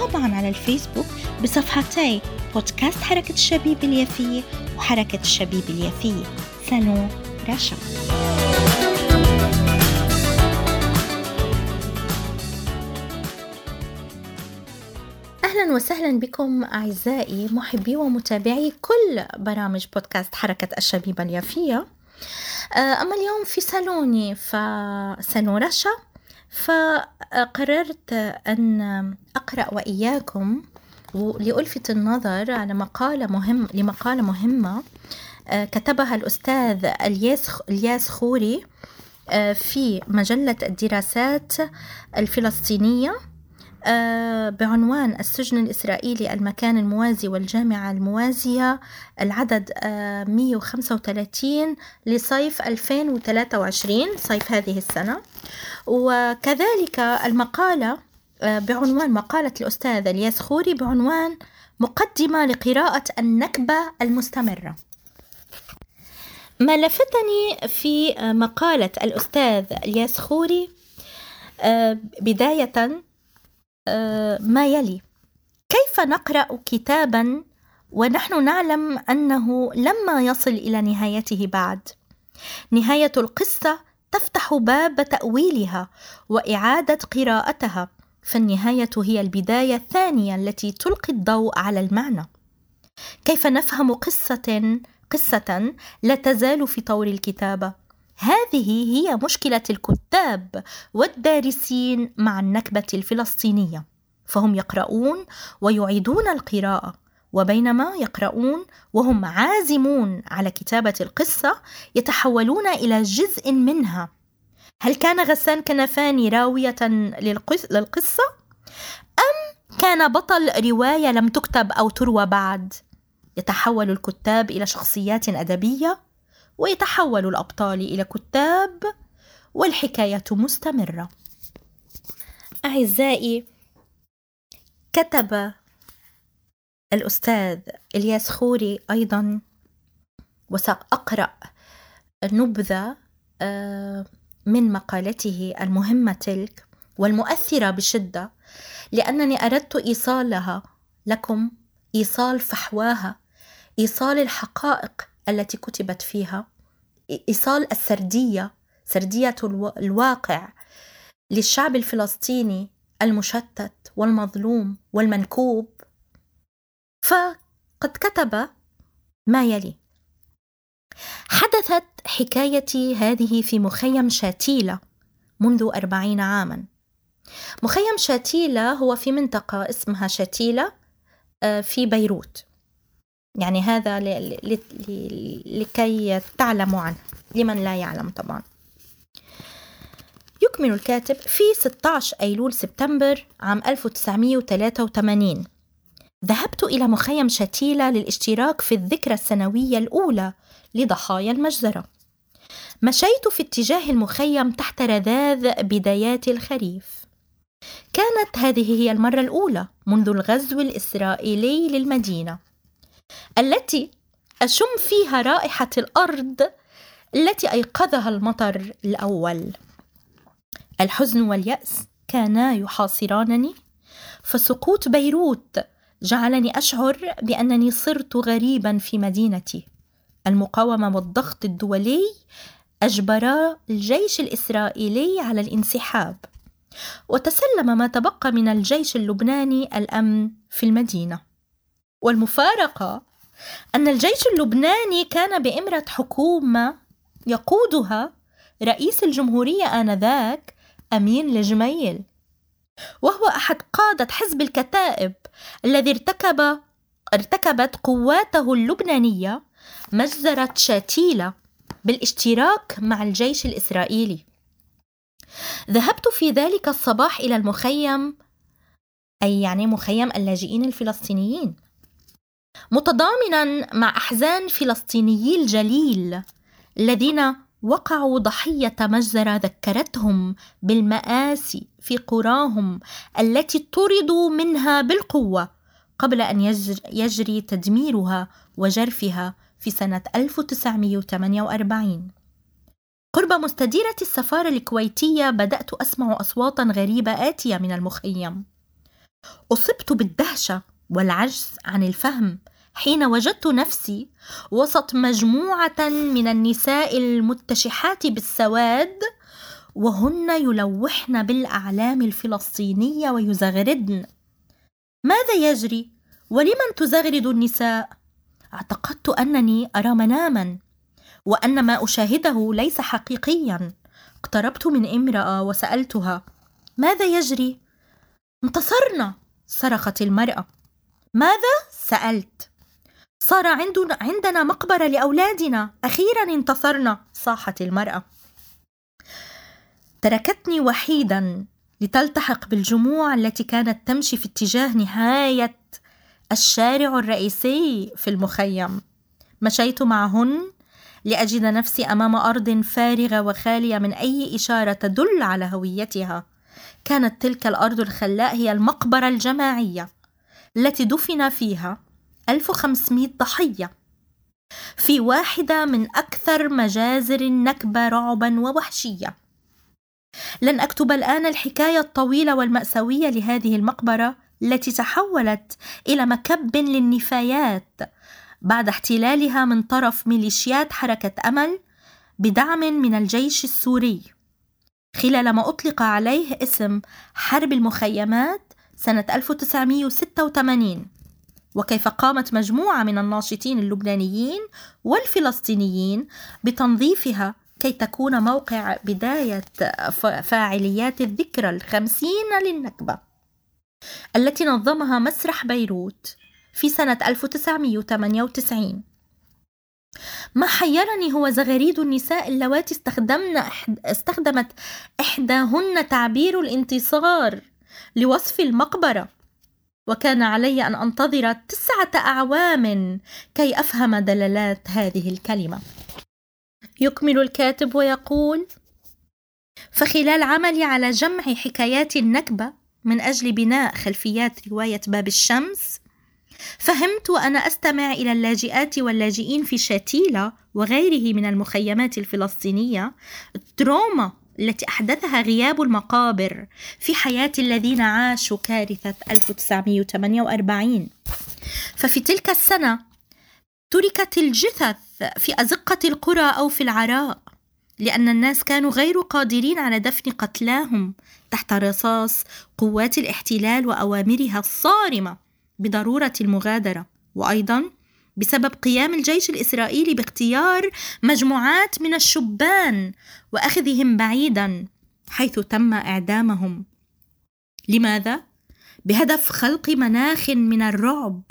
وطبعا على الفيسبوك بصفحتي بودكاست حركة الشبيب اليافية وحركة الشبيب اليافية. سالون رشا. أهلا وسهلا بكم أعزائي محبي ومتابعي كل برامج بودكاست حركة الشبيب اليافية. آه، أما اليوم في صالوني فصالون رشا فقررت أن أقرأ وإياكم لألفت النظر على مقالة مهم لمقالة مهمة آه، كتبها الأستاذ الياس خوري آه، في مجلة الدراسات الفلسطينية. بعنوان السجن الإسرائيلي المكان الموازي والجامعة الموازية العدد 135 لصيف 2023 صيف هذه السنة. وكذلك المقالة آه، بعنوان مقالة الأستاذ الياس خوري بعنوان مقدمة لقراءة النكبة المستمرة. ما لفتني في مقالة الأستاذ الياس خوري آه، بداية آه، ما يلي كيف نقرأ كتابا ونحن نعلم أنه لما يصل إلى نهايته بعد نهاية القصة تفتح باب تأويلها وإعادة قراءتها فالنهاية هي البداية الثانية التي تلقي الضوء على المعنى. كيف نفهم قصة قصة لا تزال في طور الكتابة؟ هذه هي مشكلة الكتاب والدارسين مع النكبة الفلسطينية، فهم يقرؤون ويعيدون القراءة، وبينما يقرؤون وهم عازمون على كتابة القصة يتحولون إلى جزء منها هل كان غسان كنفاني راوية للقصة؟ أم كان بطل رواية لم تكتب أو تروى بعد؟ يتحول الكتاب إلى شخصيات أدبية ويتحول الأبطال إلى كتاب والحكاية مستمرة. أعزائي كتب الأستاذ إلياس خوري أيضا وسأقرأ نبذة آه من مقالته المهمة تلك والمؤثرة بشدة لأنني أردت إيصالها لكم إيصال فحواها إيصال الحقائق التي كتبت فيها إيصال السردية سردية الواقع للشعب الفلسطيني المشتت والمظلوم والمنكوب. فقد كتب ما يلي. حدثت حكايتي هذه في مخيم شاتيلة منذ أربعين عاما. مخيم شاتيلة هو في منطقة اسمها شاتيلة آه، في بيروت. يعني هذا لكي تعلموا عنه لمن لا يعلم طبعا. يكمل الكاتب في 16 أيلول سبتمبر عام 1983 ذهبت إلى مخيم شتيلة للاشتراك في الذكرى السنوية الأولى لضحايا المجزرة. مشيت في اتجاه المخيم تحت رذاذ بدايات الخريف. كانت هذه هي المرة الأولى منذ الغزو الإسرائيلي للمدينة. التي أشم فيها رائحة الأرض التي أيقظها المطر الأول. الحزن واليأس كانا يحاصرانني فسقوط بيروت جعلني أشعر بأنني صرت غريبا في مدينتي. المقاومة والضغط الدولي أجبرا الجيش الإسرائيلي على الانسحاب. وتسلم ما تبقى من الجيش اللبناني الأمن في المدينة. والمفارقة أن الجيش اللبناني كان بإمرة حكومة يقودها رئيس الجمهورية آنذاك أمين الجميل وهو أحد قادة حزب الكتائب الذي ارتكب ارتكبت قواته اللبنانية مجزرة شاتيلة بالاشتراك مع الجيش الإسرائيلي. ذهبت في ذلك الصباح إلى المخيم أي يعني مخيم اللاجئين الفلسطينيين. متضامنا مع أحزان فلسطينيي الجليل الذين وقعوا ضحية مجزرة ذكرتهم بالماسي في قراهم التي طردوا منها بالقوة قبل أن يجري تدميرها وجرفها في سنة 1948 قرب مستديرة السفارة الكويتية بدأت أسمع أصواتا غريبة آتية من المخيم. أصبت بالدهشة والعجز عن الفهم حين وجدت نفسي وسط مجموعة من النساء المتشحات بالسواد وهن يلوحن بالأعلام الفلسطينية ويزغردن. ماذا يجري؟ ولمن تزغرد النساء؟ اعتقدت أنني أرى مناما وأن ما أشاهده ليس حقيقيا اقتربت من امرأة وسألتها ماذا يجري؟ انتصرنا صرخت المرأة ماذا؟ سألت. صار عندنا مقبرة لأولادنا. أخيرا انتصرنا. صاحت المرأة. تركتني وحيدا لتلتحق بالجموع التي كانت تمشي في اتجاه نهاية الشارع الرئيسي في المخيم. مشيت معهن لأجد نفسي أمام أرض فارغة وخالية من أي إشارة تدل على هويتها. كانت تلك الأرض الخلاء هي المقبرة الجماعية. التي دفن فيها 1500 ضحية في واحدة من أكثر مجازر النكبة رعبا ووحشية. لن أكتب الآن الحكاية الطويلة والمأساوية لهذه المقبرة التي تحولت إلى مكب للنفايات بعد احتلالها من طرف ميليشيات حركة أمل بدعم من الجيش السوري. خلال ما أطلق عليه اسم حرب المخيمات سنة 1986 وكيف قامت مجموعة من الناشطين اللبنانيين والفلسطينيين بتنظيفها كي تكون موقع بداية فاعليات الذكرى الخمسين للنكبة التي نظمها مسرح بيروت في سنة 1998 ما حيرني هو زغاريد النساء اللواتي استخدمن استخدمت إحداهن تعبير الانتصار لوصف المقبرة. وكان علي أن أنتظر تسعة أعوام كي أفهم دلالات هذه الكلمة. يكمل الكاتب ويقول فخلال عملي على جمع حكايات النكبة من أجل بناء خلفيات رواية باب الشمس فهمت وأنا أستمع إلى اللاجئات واللاجئين في شاتيلا وغيره من المخيمات الفلسطينية التروما التي أحدثها غياب المقابر في حياة الذين عاشوا كارثة 1948 ففي تلك السنة تركت الجثث في أزقة القرى أو في العراء لأن الناس كانوا غير قادرين على دفن قتلاهم تحت رصاص قوات الاحتلال وأوامرها الصارمة بضرورة المغادرة. وأيضا بسبب قيام الجيش الإسرائيلي باختيار مجموعات من الشبان وأخذهم بعيدا حيث تم إعدامهم. لماذا؟ بهدف خلق مناخ من الرعب.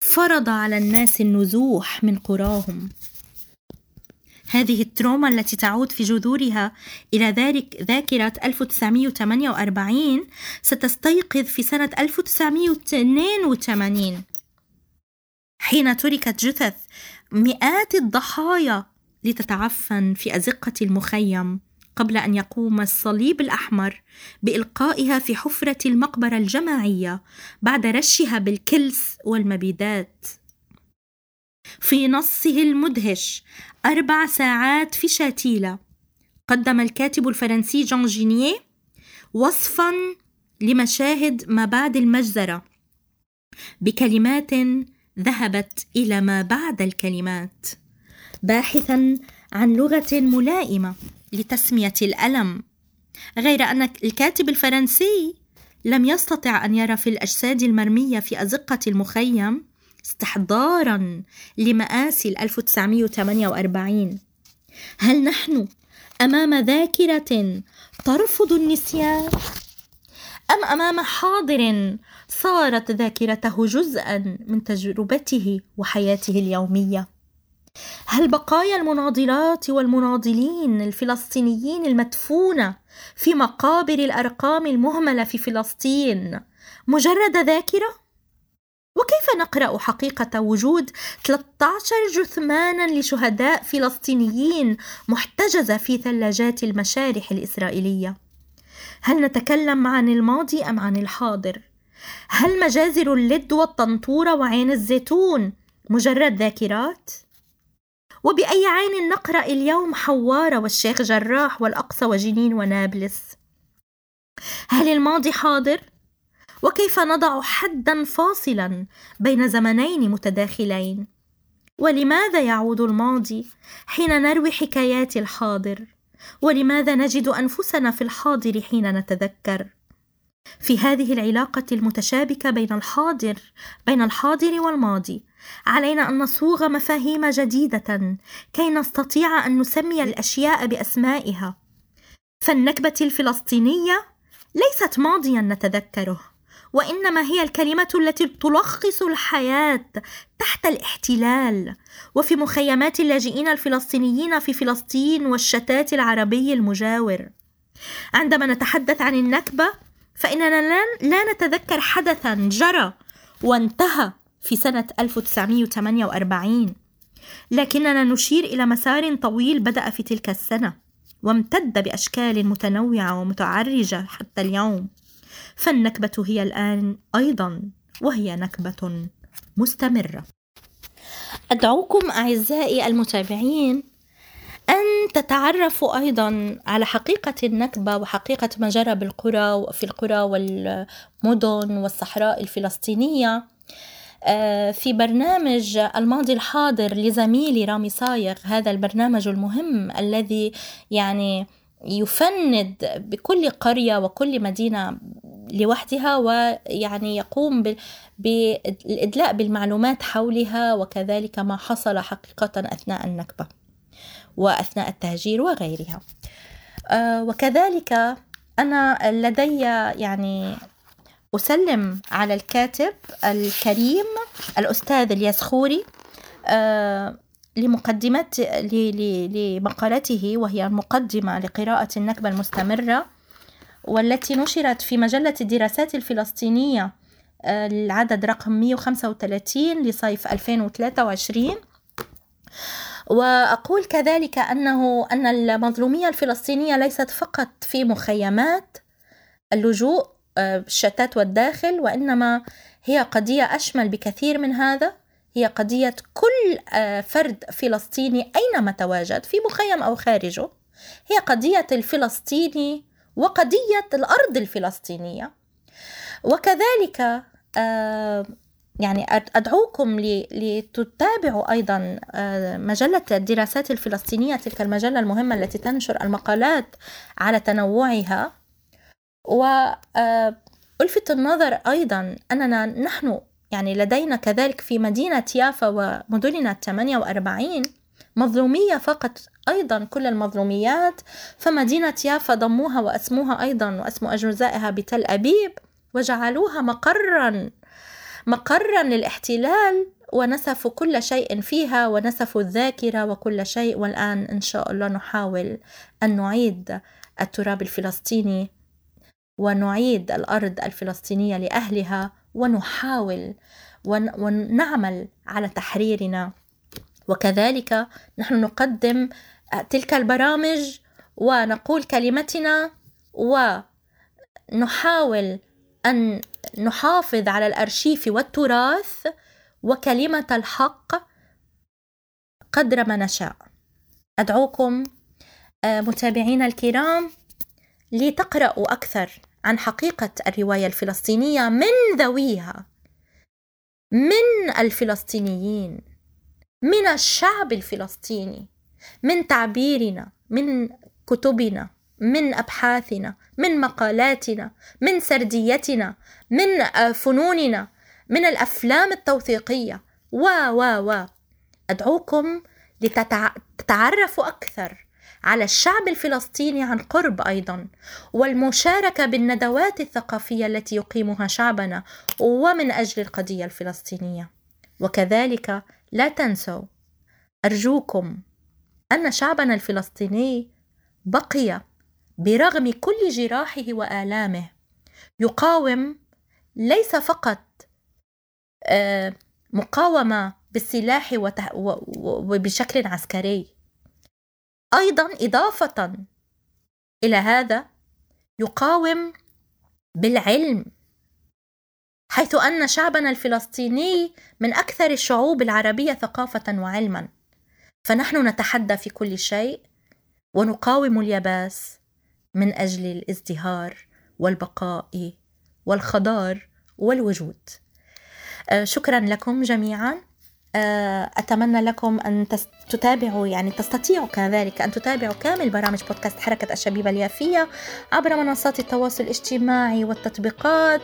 فرض على الناس النزوح من قراهم. هذه التروما التي تعود في جذورها إلى ذلك ذاكرة 1948 ستستيقظ في سنة 1982 حين تركت جثث مئات الضحايا لتتعفن في أزقة المخيم قبل أن يقوم الصليب الأحمر بإلقائها في حفرة المقبرة الجماعية بعد رشها بالكلس والمبيدات. في نصه المدهش أربع ساعات في شاتيلا قدم الكاتب الفرنسي جان جينيه وصفا لمشاهد ما بعد المجزرة بكلمات ذهبت إلى ما بعد الكلمات. باحثا عن لغة ملائمة لتسمية الألم. غير أن الكاتب الفرنسي لم يستطع أن يرى في الأجساد المرمية في أزقة المخيم استحضارا لمآسي 1948 هل نحن أمام ذاكرة ترفض النسيان؟ أم أمام حاضر صارت ذاكرته جزءا من تجربته وحياته اليومية؟ هل بقايا المناضلات والمناضلين الفلسطينيين المدفونة في مقابر الأرقام المهملة في فلسطين مجرد ذاكرة؟ وكيف نقرأ حقيقة وجود 13 جثمانا لشهداء فلسطينيين محتجزة في ثلاجات المشارح الإسرائيلية هل نتكلم عن الماضي أم عن الحاضر؟ هل مجازر اللد والطنطورة وعين الزيتون مجرد ذاكرات؟ وبأي عين نقرأ اليوم حوارة والشيخ جراح والأقصى وجنين ونابلس؟ هل الماضي حاضر؟ وكيف نضع حدا فاصلا بين زمنين متداخلين؟ ولماذا يعود الماضي حين نروي حكايات الحاضر؟ ولماذا نجد أنفسنا في الحاضر حين نتذكر في هذه العلاقة المتشابكة بين الحاضر بين الحاضر والماضي. علينا أن نصوغ مفاهيم جديدة كي نستطيع أن نسمي الأشياء بأسمائها. فالنكبة الفلسطينية ليست ماضيا نتذكره وإنما هي الكلمة التي تلخص الحياة تحت الاحتلال. وفي مخيمات اللاجئين الفلسطينيين في فلسطين والشتات العربي المجاور. عندما نتحدث عن النكبة فإننا لا نتذكر حدثا جرى وانتهى في سنة 1948 لكننا نشير إلى مسار طويل بدأ في تلك السنة وامتد بأشكال متنوعة ومتعرجة حتى اليوم. فالنكبة هي الآن أيضا وهي نكبة مستمرة. أدعوكم أعزائي المتابعين أن تتعرفوا أيضا على حقيقة النكبة وحقيقة ما جرى بالقرى وفي القرى والمدن والصحراء الفلسطينية. آه، في برنامج الماضي الحاضر لزميلي رامي صايغ هذا البرنامج المهم الذي يعني يفند بكل قرية وكل مدينة لوحدها ويعني يقوم بالإدلاء بالمعلومات حولها وكذلك ما حصل حقيقة أثناء النكبة. وأثناء التهجير وغيرها. آه، وكذلك أنا لدي يعني أسلم على الكاتب الكريم الأستاذ الياس خوري آه، لمقدمة لمقالته وهي المقدمة لقراءة النكبة المستمرة والتي نشرت في مجلة الدراسات الفلسطينية آه، العدد رقم 135 لصيف 2023 وأقول كذلك أنه أن المظلومية الفلسطينية ليست فقط في مخيمات اللجوء الشتات آه، والداخل وإنما هي قضية أشمل بكثير من هذا. هي قضية كل آه، فرد فلسطيني أينما تواجد في مخيم أو خارجه هي قضية الفلسطيني وقضية الأرض الفلسطينية. وكذلك آه، يعني أدعوكم لتتابعوا أيضا آه، مجلة الدراسات الفلسطينية تلك المجلة المهمة التي تنشر المقالات على تنوعها. وألفت النظر أيضا أننا نحن يعني لدينا كذلك في مدينة يافا ومدننا الثمانية وأربعين مظلومية فقط أيضا كل المظلوميات. فمدينة يافا ضموها وأسموها أيضا وأسموا أجزائها بتل أبيب وجعلوها مقرا مقرا للاحتلال ونسفوا كل شيء فيها ونسفوا الذاكرة وكل شيء والآن إن شاء الله نحاول أن نعيد التراب الفلسطيني ونعيد الأرض الفلسطينية لأهلها ونحاول ونعمل على تحريرنا. وكذلك نحن نقدم تلك البرامج ونقول كلمتنا ونحاول أن نحافظ على الأرشيف والتراث وكلمة الحق قدر ما نشاء. أدعوكم آه، متابعينا الكرام لتقرأوا أكثر عن حقيقة الرواية الفلسطينية من ذويها من الفلسطينيين من الشعب الفلسطيني من تعبيرنا من كتبنا. من أبحاثنا من مقالاتنا من سرديتنا من آه، فنوننا من الأفلام التوثيقية. و و و أدعوكم لتتعرفوا أكثر على الشعب الفلسطيني عن قرب أيضا والمشاركة بالندوات الثقافية التي يقيمها شعبنا ومن أجل القضية الفلسطينية. وكذلك لا تنسوا أرجوكم أن شعبنا الفلسطيني بقي برغم كل جراحه وآلامه يقاوم ليس فقط آه، مقاومة بالسلاح وبشكل عسكري أيضا إضافة إلى هذا يقاوم بالعلم حيث أن شعبنا الفلسطيني من أكثر الشعوب العربية ثقافة وعلما. فنحن نتحدى في كل شيء ونقاوم اليباس من أجل الازدهار والبقاء والخضار والوجود. آه، شكرا لكم جميعا. آه، أتمنى لكم أن تتابعوا يعني تستطيعوا كذلك أن تتابعوا كامل برامج بودكاست حركة الشبيبة اليافية عبر منصات التواصل الاجتماعي والتطبيقات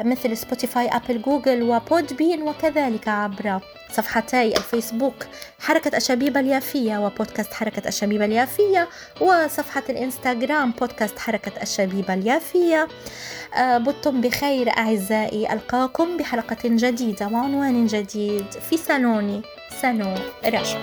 مثل Spotify Apple Google و Podbean وكذلك عبر صفحتي الفيسبوك حركة الشبيبة اليافية وبودكاست حركة الشبيبة اليافية وصفحة الإنستغرام بودكاست حركة الشبيبة اليافية. آه، بتم بخير أعزائي ألقاكم بحلقة جديدة وعنوان جديد في سالوني سالون رشا